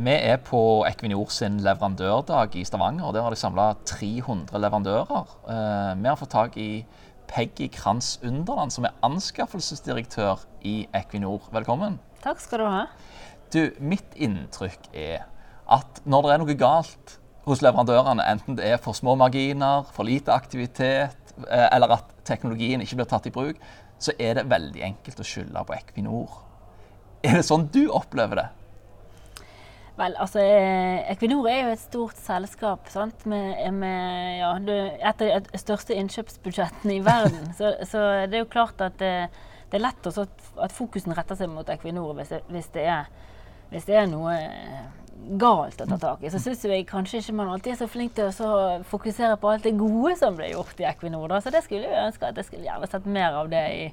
Vi er på Equinor sin leverandørdag i Stavanger. og Der har de samla 300 leverandører. Eh, vi har fått tak i Peggy Kranz Underland, som er anskaffelsesdirektør i Equinor. Velkommen. Takk skal du ha. Du, Mitt inntrykk er at når det er noe galt hos leverandørene, enten det er for små marginer, for lite aktivitet, eh, eller at teknologien ikke blir tatt i bruk, så er det veldig enkelt å skylde på Equinor. Er det sånn du opplever det? Vel, altså eh, Equinor er jo et stort selskap sant? med, med ja, et av de største innkjøpsbudsjettene i verden. så, så, det er jo klart at det, det er lett også at, at fokusen retter seg mot Equinor hvis det, hvis det, er, hvis det er noe eh, galt å ta tak i. Så syns jeg kanskje ikke man alltid er så flink til å fokusere på alt det gode som ble gjort i Equinor. Da. Så det skulle jeg ønske at jeg skulle gjerne sett mer av det i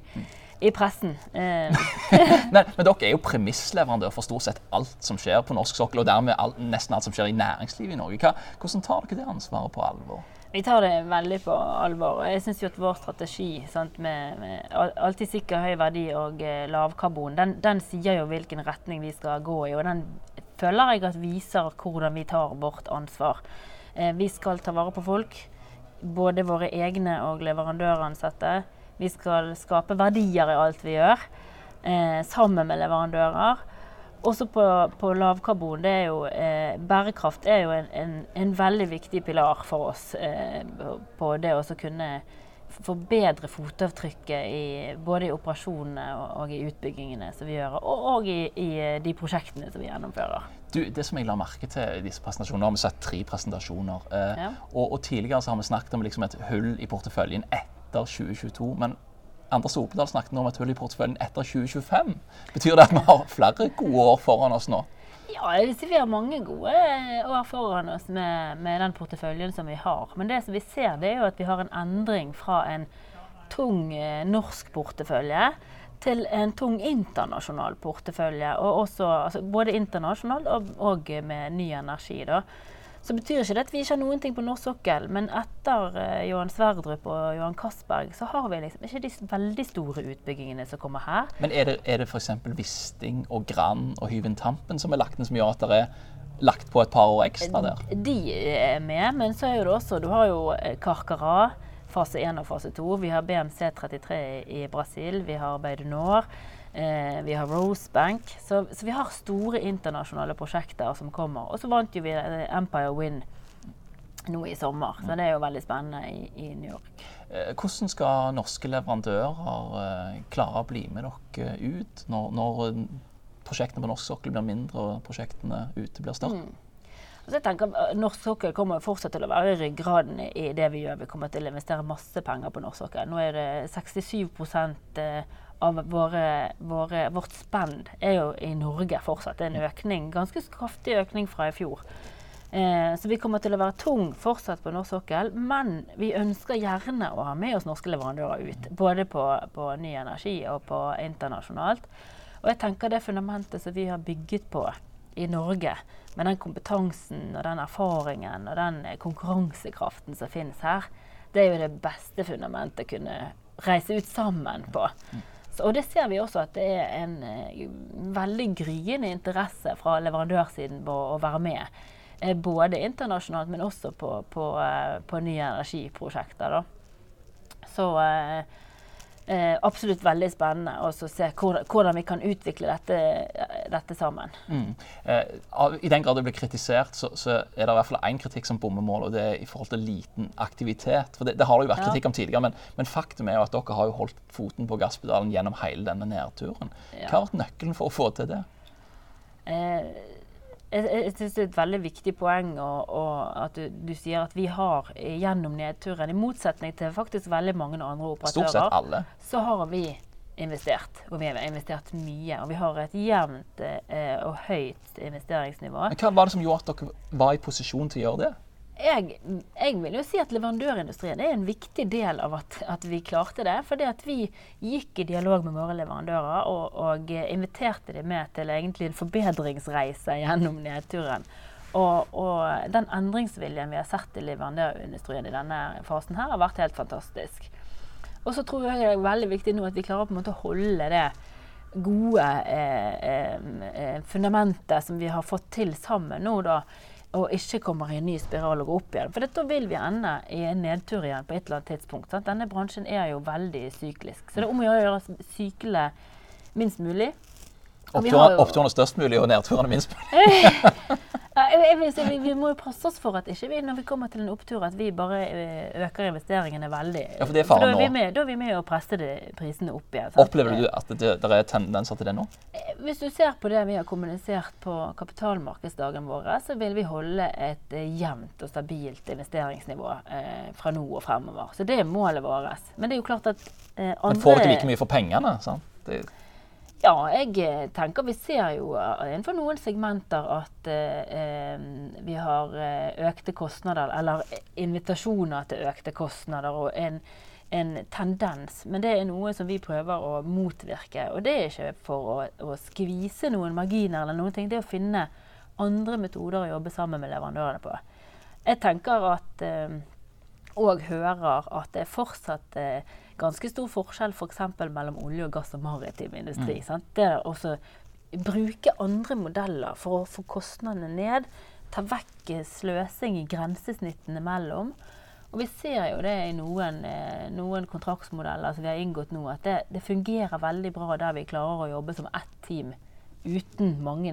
i pressen. Eh. men, men, dere er jo premissleverandør for stort sett alt som skjer på norsk sokkel, og dermed alt, nesten alt som skjer i næringslivet i Norge. Hva, hvordan tar dere det ansvaret på alvor? Vi tar det veldig på alvor. Jeg syns at vår strategi sant, med, med, alltid sikker høy verdi og eh, lavkarbon, den, den, sier jo hvilken retning vi skal gå i. Og den føler jeg at viser hvordan vi tar vårt ansvar. Eh, vi skal ta vare på folk. Både våre egne og leverandøransatte. Vi skal skape verdier i alt vi gjør, eh, sammen med leverandører. Også på, på lavkarbon. Det er jo, eh, bærekraft er jo en, en, en, veldig viktig pilar for oss eh, på det å kunne forbedre fotavtrykket i, både i operasjonene og, og, i utbyggingene som vi gjør, og, og i, i, de prosjektene som vi gjennomfører. Du, det som jeg la merke til i disse presentasjonene, har vi sett tre presentasjoner. Eh, ja. og, og, tidligere har vi snakket om liksom et hull i porteføljen etter etter 2022. Men Anders Opedal snakket nå om et hull i porteføljen etter 2025. Betyr det at vi har flere gode år foran oss nå? Ja, jeg vil si vi har mange gode år foran oss med, med, den porteføljen som vi har. Men det som vi ser, det er jo at vi har en endring fra en tung eh, norsk portefølje til en tung internasjonal portefølje. Og også, altså, både internasjonalt og, og, med ny energi. da. Så betyr ikke det at vi ikke har noen ting på norsk sokkel, men etter uh, Johan Sverdrup og Johan Castberg, så har vi liksom ikke de veldig store utbyggingene som kommer her. Men er det, er det f.eks. Wisting og Grand og Hyven Tampen som er lagt ned som gjør at det er lagt på et par år ekstra der? De er med, men så er det også Du har jo Carcara, fase 1 og fase 2. Vi har BMC33 i Brasil. Vi har Beidunor. Eh, vi har Rosebank. Så, så, vi har store internasjonale prosjekter som kommer. Og så vant jo vi eh, Empire Win nå i sommer, så det er jo veldig spennende i, i New York. Eh, hvordan skal norske leverandører eh, klare å bli med dere ut når, når prosjektene på norsk sokkel blir mindre og prosjektene ute blir større? Mm. Altså jeg tenker Norsk sokkel kommer fortsatt til å være ryggraden i det vi gjør. Vi kommer til å investere masse penger på norsk sokkel. Nå er det 67 av våre, våre, vårt spend er jo i Norge fortsatt. Det er en økning, ganske kraftig økning fra i fjor. Eh, så vi kommer til å være tung fortsatt på norsk sokkel. Men vi ønsker gjerne å ha med oss norske leverandører ut. Både på, på ny energi og på internasjonalt. Og jeg tenker det fundamentet som vi har bygget på i Norge, med den kompetansen og den erfaringen og den konkurransekraften som finnes her, det er jo det beste fundamentet å kunne reise ut sammen på. Og det ser vi også at det er en uh, veldig gryende interesse fra leverandørsiden på å være med. Uh, både internasjonalt, men også på, på, uh, på nye energiprosjekter. Da. Så Eh, absolutt veldig spennende å se hvordan, hvordan, vi kan utvikle dette, dette sammen. Mm. Eh, I den grad det blir kritisert, så, så er det i hvert fall én kritikk som bommer mål, og det er i forhold til liten aktivitet. For Det, det har det jo vært ja. kritikk om tidligere, men, men, faktum er jo at dere har jo holdt foten på gasspedalen gjennom hele denne nedturen. Hva har vært nøkkelen for å få til det? Eh, jeg, jeg synes det er et veldig viktig poeng og, og at du, du, sier at vi har gjennom nedturen, i motsetning til faktisk veldig mange andre operatører, så har vi investert. Og vi har investert mye. Og vi har et jevnt eh, og høyt investeringsnivå. Men Hva var det som gjorde at dere var i posisjon til å gjøre det? Jeg, jeg, vil jo si at leverandørindustrien er en viktig del av at, at vi klarte det. At vi gikk i dialog med våre leverandører og, og inviterte dem med til en forbedringsreise gjennom nedturen. Og, og, den endringsviljen vi har sett i leverandørindustrien i denne fasen her, har vært helt fantastisk. Og så tror jeg det er veldig viktig nå at vi klarer på en måte å holde det gode eh, eh, fundamentet som vi har fått til sammen nå, da, og ikke kommer i en ny spiral og går opp igjen. For da vil vi ende i en nedtur igjen på et eller annet tidspunkt. Sant? Denne bransjen er jo veldig syklisk. Så det er om å gjøre å sykle minst mulig. Oppturene størst mulig og nedturene minst mulig. jeg vil si, vi, vi, må jo passe oss for at ikke vi, når vi kommer til en opptur, at vi bare eh, øker investeringene veldig. Ja, for det er faren nå. Da, da er vi med å presse prisene opp igjen. Sant? Opplever du at det, det, er tendenser til det nå? Eh, hvis du ser på det vi har kommunisert på kapitalmarkedsdagen vår, så vil vi holde et uh, jevnt og stabilt investeringsnivå eh, fra nå og fremover. Så det er målet vårt. Men det er jo klart at eh, andre Men får dere like mye for pengene? sant? Det ja, jeg eh, tenker vi ser jo eh, innenfor noen segmenter at eh, vi har eh, økte kostnader, eller invitasjoner til økte kostnader, og en, en, tendens. Men det er noe som vi prøver å motvirke. Og det er ikke for å, å skvise noen marginer eller noen ting, det er å finne andre metoder å jobbe sammen med leverandørene på. Jeg tenker at eh, og hører at det er fortsatt eh, ganske stor forskjell f.eks. For mellom olje og gass og maritim industri. Mm. Det er også bruke andre modeller for å få kostnadene ned. Ta vekk sløsing i grensesnittene mellom. Og vi ser jo det i noen, eh, noen kontraktsmodeller som vi har inngått nå, at det, det, fungerer veldig bra der vi klarer å jobbe som ett team uten mange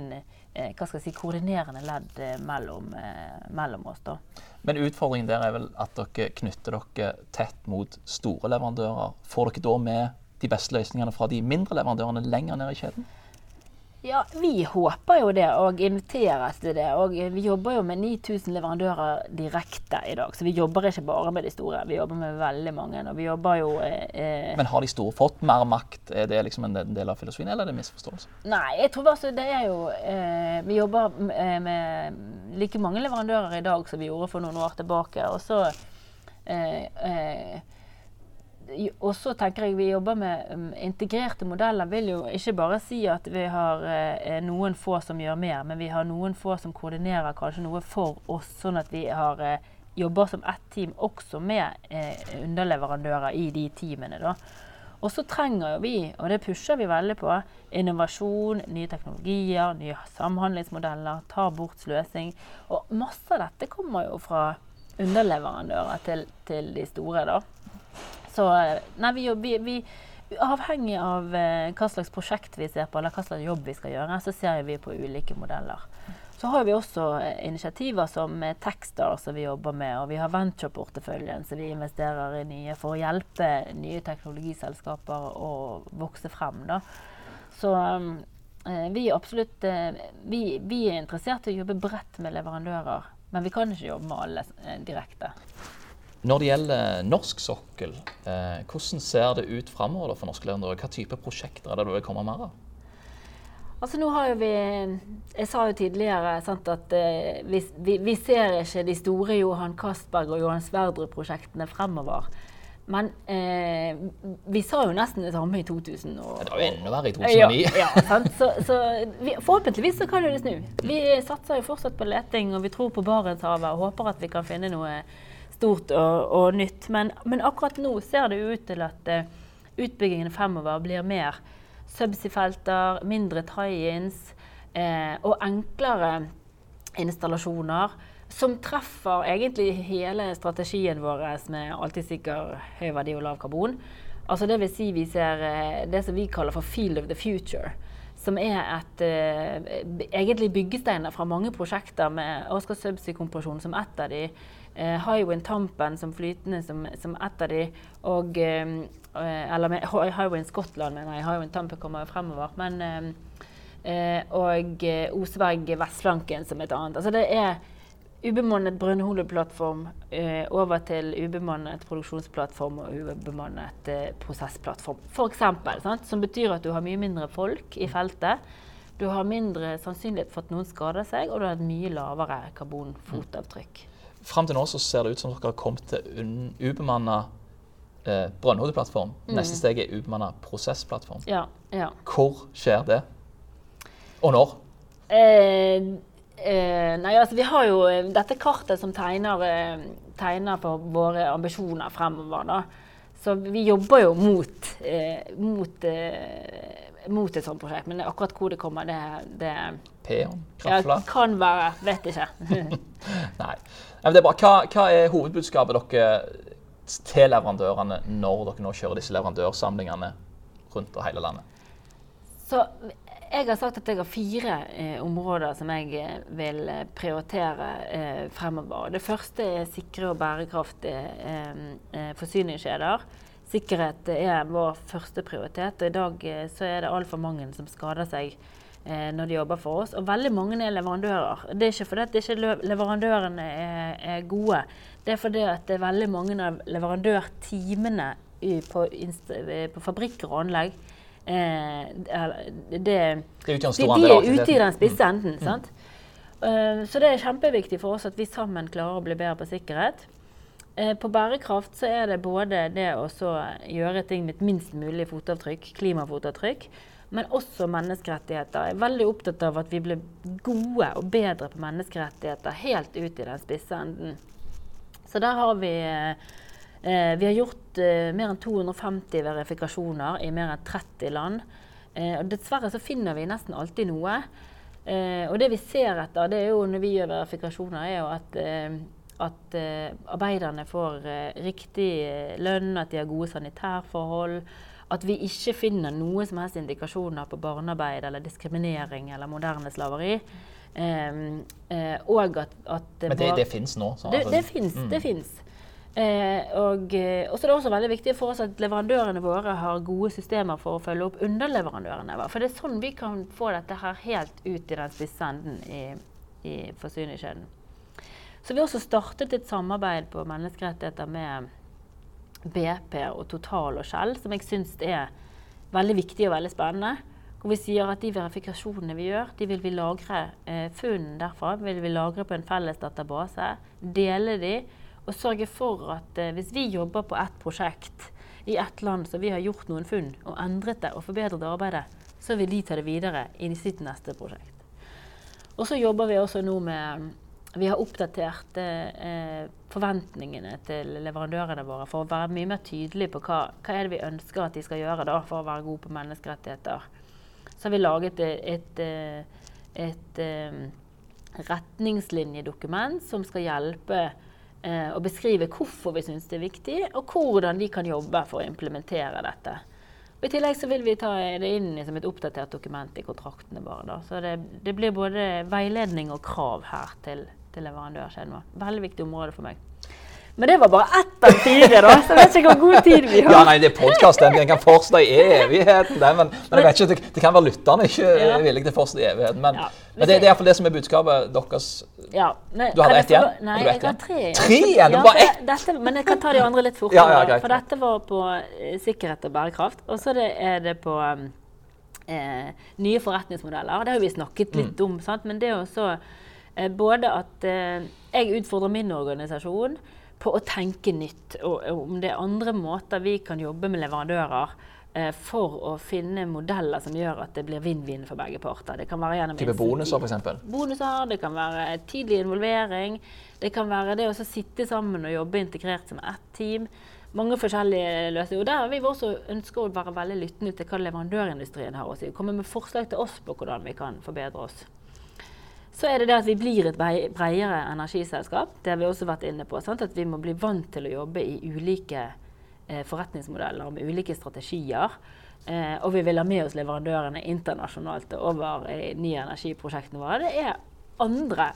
eh, hva skal jeg si, koordinerende ledd eh, mellom, eh, mellom oss. da. Men utfordringen der er vel at dere knytter dere tett mot store leverandører. Får dere da med de beste løsningene fra de mindre leverandørene lenger ned i kjeden? Ja, vi håper jo det, og inviteres til det. Og vi jobber jo med 9000 leverandører direkte i dag. Så vi jobber ikke bare med de store, vi jobber med veldig mange. Og vi jobber jo eh, Men har de store fått mer makt? Er det liksom en del av filosofien, eller er det misforståelse? Nei, jeg tror altså det er jo eh, Vi jobber eh, med like mange leverandører i dag som vi gjorde for noen år tilbake. Og så eh, eh og så tenker jeg vi jobber med um, integrerte modeller. vil jo ikke bare si at vi har uh, noen få som gjør mer, men vi har noen få som koordinerer kanskje noe for oss, sånn at vi har, uh, jobber som ett team også med uh, underleverandører i de teamene. da. Og så trenger vi, og det pusher vi veldig på, innovasjon, nye teknologier, nye samhandlingsmodeller, ta bort sløsing. Og masse av dette kommer jo fra underleverandører til, til de store. da. Så nei, vi, vi, vi Avhengig av eh, hva slags prosjekt vi ser på, eller hva slags jobb vi skal gjøre, så ser vi på ulike modeller. Så har vi også eh, initiativer som Techstar som vi jobber med, og vi har venture-porteføljen som vi investerer i nye for å hjelpe nye teknologiselskaper å vokse frem. Da. Så eh, vi, absolutt, eh, vi, vi, er interessert i å jobbe bredt med leverandører, men vi kan ikke jobbe med alle eh, direkte. Når det gjelder norsk sokkel, eh, hvordan ser det ut framover for norske leverandører? Hva type prosjekter er det du vil komme mer av? Altså nå har jo vi, Jeg sa jo tidligere sant, at eh, vi, vi, vi, ser ikke de store Johan Castberg og Johan Sverdrup-prosjektene fremover. Men eh, vi sa jo nesten det samme i 2000. Og, det var jo enda verre i 2009. Ja, ja så, så vi, forhåpentligvis så kan det snu. Vi satser jo fortsatt på leting, og vi tror på Barentshavet og håper at vi kan finne noe stort og, og nytt. Men, men, akkurat nå ser det ut til at uh, utbyggingen fremover blir mer subsea-felter, mindre tie-ins uh, og enklere installasjoner. Som treffer egentlig hele strategien vår med alltid sikker høy verdi og lav karbon. Altså det vil si vi ser uh, det som vi kaller for field of the future som er et, uh, egentlig byggesteiner fra mange prosjekter med Oscar Subsea-kompresjon som ett av de eh, Highwind Tampen som flytende som, som ett av de. Og, eh, eller med, Highwind Skottland, mener jeg. Highwind Tampen kommer jo fremover. Men, eh, eh og eh, Oseberg Vestflanken som et annet. Altså det er ubemannet brønnholeplattform eh, over til ubemannet produksjonsplattform og ubemannet eh, prosessplattform. For eksempel. Som betyr at du har mye mindre folk i feltet. Du har mindre sannsynlighet for at noen skader seg, og du har et mye lavere karbonfotavtrykk. Fram til nå så ser det ut som dere har kommet til ubemanna eh, brønnhodeplattform. Mm. Neste steg er ubemanna prosessplattform. Ja, ja. Hvor skjer det? Og når? Eh, eh, nei, altså vi har jo eh, dette kartet som tegner, eh, tegner på våre ambisjoner fremover. da. Så vi jobber jo mot, eh, mot mot et sånt prosjekt. Men akkurat hvor det kommer, det, det Peon? ja, kan være. Vet ikke. Nei. Ja, men det er bra. Hva, hva er hovedbudskapet dere til leverandørene når dere nå kjører disse leverandørsamlingene rundt hele landet? Så jeg har sagt at jeg har fire eh, områder som jeg eh, vil prioritere eh, fremover. Det første er sikre og bærekraftige eh, eh, forsyningskjeder. Sikkerhet er vår første prioritet. og I dag eh, så er det altfor mange som skader seg eh, når de jobber for oss. Og veldig mange er leverandører. Det er ikke fordi at ikke leverandørene er, er gode. Det er fordi at det er veldig mange av leverandørteamene på, eh, på fabrikker og anlegg eh, det, Det de, de er ute i den spisse enden. sant? Uh, så det er kjempeviktig for oss at vi sammen klarer å bli bedre på sikkerhet. Eh, på bærekraft så er det både det å gjøre ting med et minst mulig fotavtrykk, klimafotavtrykk, men også menneskerettigheter. Jeg er veldig opptatt av at vi blir gode og bedre på menneskerettigheter helt ut i den spisse enden. Så der har vi Eh, vi har gjort eh, mer enn 250 verifikasjoner i mer enn 30 land. Eh, og dessverre så finner vi nesten alltid noe. Eh, og det vi ser etter, det er jo når vi gjør verifikasjoner, er jo at, eh, at eh, arbeiderne får eh, riktig eh, lønn, at de har gode sanitærforhold. At vi ikke finner noe som helst indikasjoner på barnearbeid eller diskriminering eller moderne slaveri. Eh, eh, og at, at Men det, det fins nå? så det, altså- det fins. Det fins. Eh, og eh, og så er det også veldig viktig for oss at leverandørene våre har gode systemer for å følge opp underleverandørene. våre. For det er sånn vi kan få dette her helt ut i den spisse enden i, i forsyningskjeden. Så vi har også startet et samarbeid på menneskerettigheter med BP og Total og Shell, som jeg syns er veldig viktig og veldig spennende. Hvor vi sier at de verifikasjonene vi gjør, de vil vi lagre eh, funn derfra. vil vi lagre på en felles database. Dele de og sørge for at eh, hvis vi jobber på ett prosjekt i ett land så vi har gjort noen funn og endret det og forbedret arbeidet, så vil de ta det videre inn i sitt neste prosjekt. Og så jobber vi også nå med Vi har oppdatert eh, forventningene til leverandørene våre for å være mye mer tydelige på hva, hva vi ønsker at de skal gjøre da, for å være gode på menneskerettigheter. Så har vi laget et, et, et, et, eh, retningslinjedokument som skal hjelpe eh, å beskrive hvorfor vi syns det er viktig, og hvordan de kan jobbe for å implementere dette. Og I tillegg så vil vi ta det inn som et oppdatert dokument i kontraktene våre. Da. Så det, det blir både veiledning og krav her til, til leverandørkjeden vår. Veldig viktig område for meg. Men det var bare ett av fire, da, så jeg vet ikke hvor god tid vi har. Ja, nei, det er podkast. Den, kan fortsette i evigheten. Den, men, men jeg vet ikke, det, det kan være lytterne ikke Ja. villige til å fortsette i evigheten. Men, Ja. men det, det er iallfall det som er budskapet deres. Ja, nei, Du hadde ett igjen? Nei, jeg har tre. Tre igjen? Ja, ett? Dette, men jeg kan ta de andre litt fortere. Ja, greit. for dette var på eh, sikkerhet og bærekraft. Og så er det på um, eh, nye forretningsmodeller. Det har vi snakket Mm. litt om. Sant? Men det er også både at eh, jeg utfordrer min organisasjon på å tenke nytt. Og, om det er andre måter vi kan jobbe med leverandører eh, for å finne modeller som gjør at det blir vinn-vinn for begge parter. Det kan være gjennom Type bonuser, f.eks. bonuser, det kan være tidlig involvering. Det kan være det å sitte sammen og jobbe integrert som ett team. Mange forskjellige løsninger. Og der har vi også ønsker å være veldig lyttende til hva leverandørindustrien har å si. Komme med forslag til oss på hvordan vi kan forbedre oss. Så er det det at vi blir et bredere energiselskap. Det har vi også vært inne på. Sant? At vi må bli vant til å jobbe i ulike eh, forretningsmodeller med ulike strategier. Eh, og vi vil ha med oss leverandørene internasjonalt over i nye energiprosjektene våre. Det er andre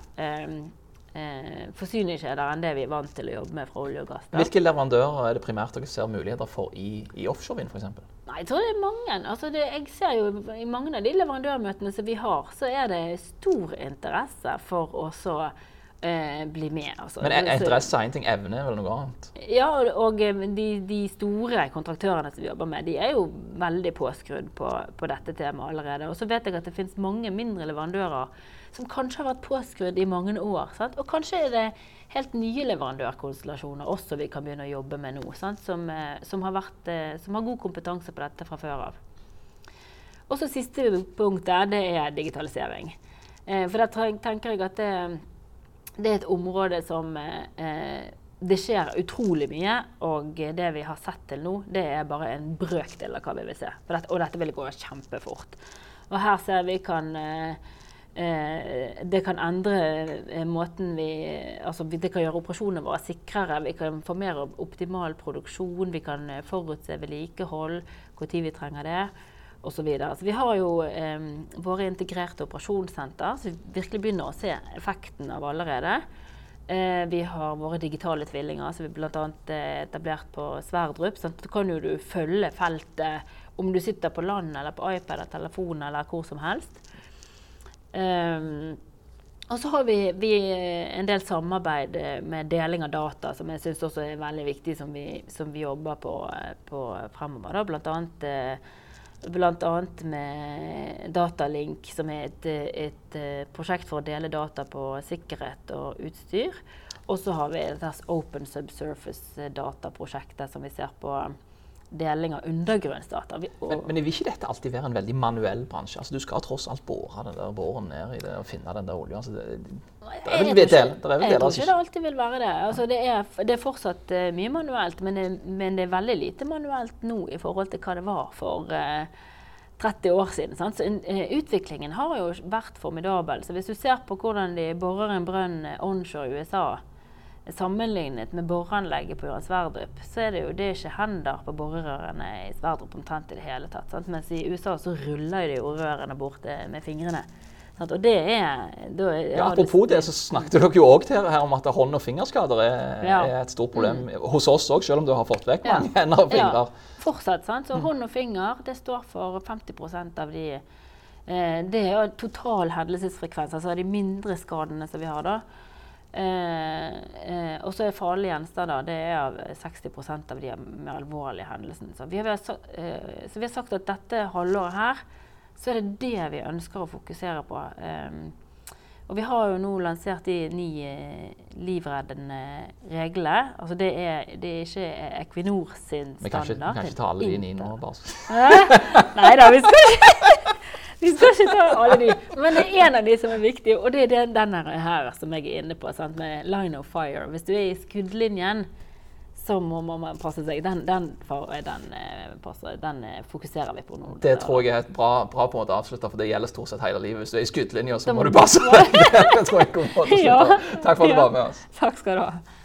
eh, forsyningskjeder enn det vi er vant til å jobbe med fra olje og gass. da. Hvilke leverandører er det primært dere ser muligheter for i, i offshorevind, f.eks.? Jeg tror det er mange. Altså det, jeg ser jo I mange av de leverandørmøtene som vi har, så er det stor interesse for å så eh, bli med. Altså. Men er- er interesse er én ting, evne er vel noe annet? Ja, og, og eh, de, de store kontraktørene som vi jobber med, de er jo veldig påskrudd på, på dette temaet allerede. Og så vet jeg at det finnes mange mindre leverandører som kanskje har vært påskrudd i mange år. Sant? Og kanskje er det helt nye leverandørkonstellasjoner også vi kan begynne å jobbe med nå? Som, eh, som, har vært, eh, som har god kompetanse på dette fra før av. Og så siste punkt der, det er digitalisering. Eh, for der tenker jeg at det, det er et område som det skjer utrolig mye, og det vi har sett til nå, det er bare en brøkdel av hva vi vil se. Dette, og dette vil gå kjempefort. Og her ser vi kan eh, det kan endre eh, måten vi Altså det kan gjøre operasjonene våre sikrere. Vi kan få mer optimal produksjon. Vi kan eh, forutse vedlikehold, når vi trenger det. Og så videre. så vi har jo eh, våre integrerte operasjonssenter, så vi virkelig begynner å se effekten av allerede. Eh, vi har våre digitale tvillinger, som vi bl.a. Eh, etablert på Sverdrup. Så kan jo du følge feltet om du sitter på land eller på iPad eller telefon eller hvor som helst. Um, og så har vi, vi, en del samarbeid eh, med deling av data, som jeg syns også er veldig viktig, som vi, som vi jobber på, på fremover. Da. Blant annet blant annet med Datalink, som er et, et, eh, prosjekt for å dele data på sikkerhet og utstyr. Og så har vi Open Subsurface-dataprosjektet som vi ser på deling av undergrunnsdata. Vi, men, men vil ikke dette alltid være en veldig manuell bransje? Altså, du skal tross alt bore den der båren ned i det og finne den der olja. Altså, det, det, er vel del, jeg tror ikke det alltid vil være det. Altså, det, er, det, er, fortsatt uh, mye manuelt, men det, men det, er veldig lite manuelt nå i forhold til hva det var for uh, 30 år siden. Sant? Så uh, Utviklingen har jo vært formidabel. Så hvis du ser på hvordan de borer en brønn onshore i USA Sammenlignet med boreanlegget på Johan Sverdrup, så er det jo det er ikke hender på borerørene i Sverdrup omtrent i det hele tatt. Sant? Mens i USA så ruller de jo rørene bort med fingrene. Sant? Og det er, da, ja, Apropos det, så snakket dere jo òg her om at hånd- og fingerskader er, ja. er, et stort problem mm. hos oss òg, selv om du har fått vekk mange ja. hender og fingre. Ja, fortsatt. sant? Så mm. hånd og finger det står for 50% av de eh, Det er total hendelsesfrekvens, altså de mindre skadene som vi har da. Eh, eh, og så er farlige gjenstander det er av 60% av de mer alvorlige hendelsene. Så vi, har, eh, så vi har sagt at dette halvåret her, så er det det vi ønsker å fokusere på. Eh, og vi har jo nå lansert de ni livreddende reglene. Altså det er, det er ikke Equinor sin standard. Vi kan ikke ta alle de ni nå, bare. Nei da, vi skal ikke vi skal ikke ta alle de. Men det er en av de som er viktig, og det er den, her som jeg er inne på. Sant, med line of fire. Hvis du er i skuddlinjen, så må man passe seg. Den, den, den, eh, den eh, fokuserer vi på nå. Det tror jeg er et bra, bra på å avslutte, for det gjelder stort sett hele livet. Hvis du er i skuddlinja, så må du passe deg. Takk for at du var med oss. Takk skal du ha.